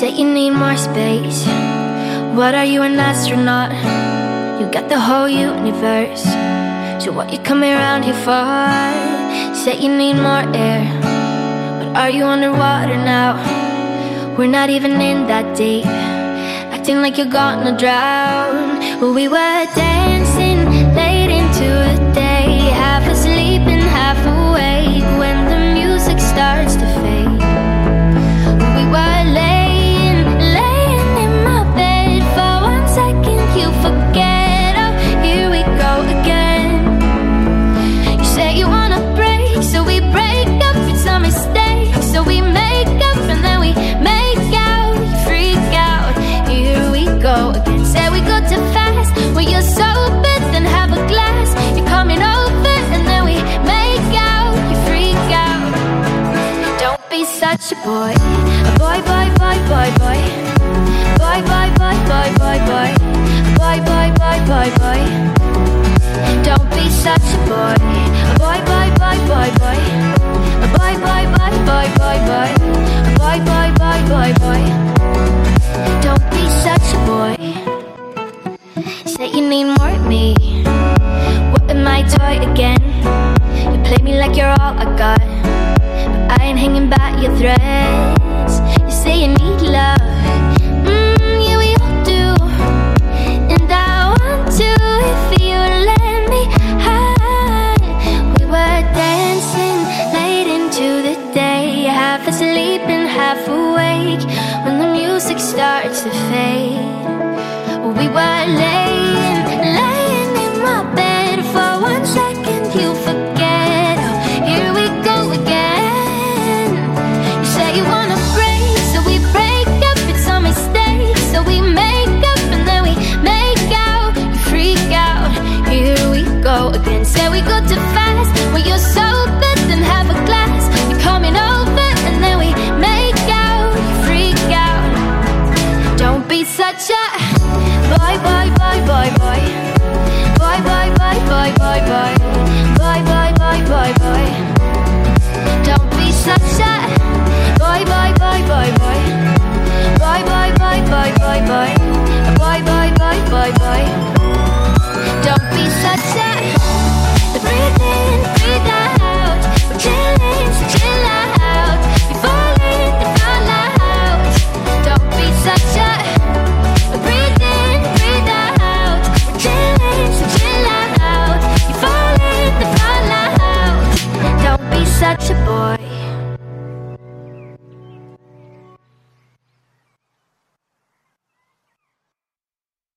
more space. What are you, an astronaut? You got the whole universe. So what you coming around here for? Say you need more air. But are you underwater now? We're not even in that deep. Acting like you're gonna drown. Well, we were dancing such a boy. A boy, boy, boy, boy, boy. Boy, boy, boy, boy, boy, boy. Boy, boy, boy, boy, boy. Don't be such a boy. A boy, boy, boy, boy, boy. A boy, boy, boy, boy, boy, boy. A boy, boy, boy, boy, boy. Don't be such a boy. Say you need more of me. What am I toy again? You play me like you're all I got. I ain't hanging by your threads. You say you need love. Mm, yeah, we all do. And I want to if you let me hide. We were dancing late into the day, half asleep and half awake when the music starts to fade. We were laying, such a boy, boy, boy, boy, boy. Boy, boy, boy, boy, boy, boy. Boy, boy, boy, boy, boy. Don't be such a boy, boy, boy, boy, boy. Boy, boy, boy, boy, boy, boy. Boy, boy, boy, boy, boy.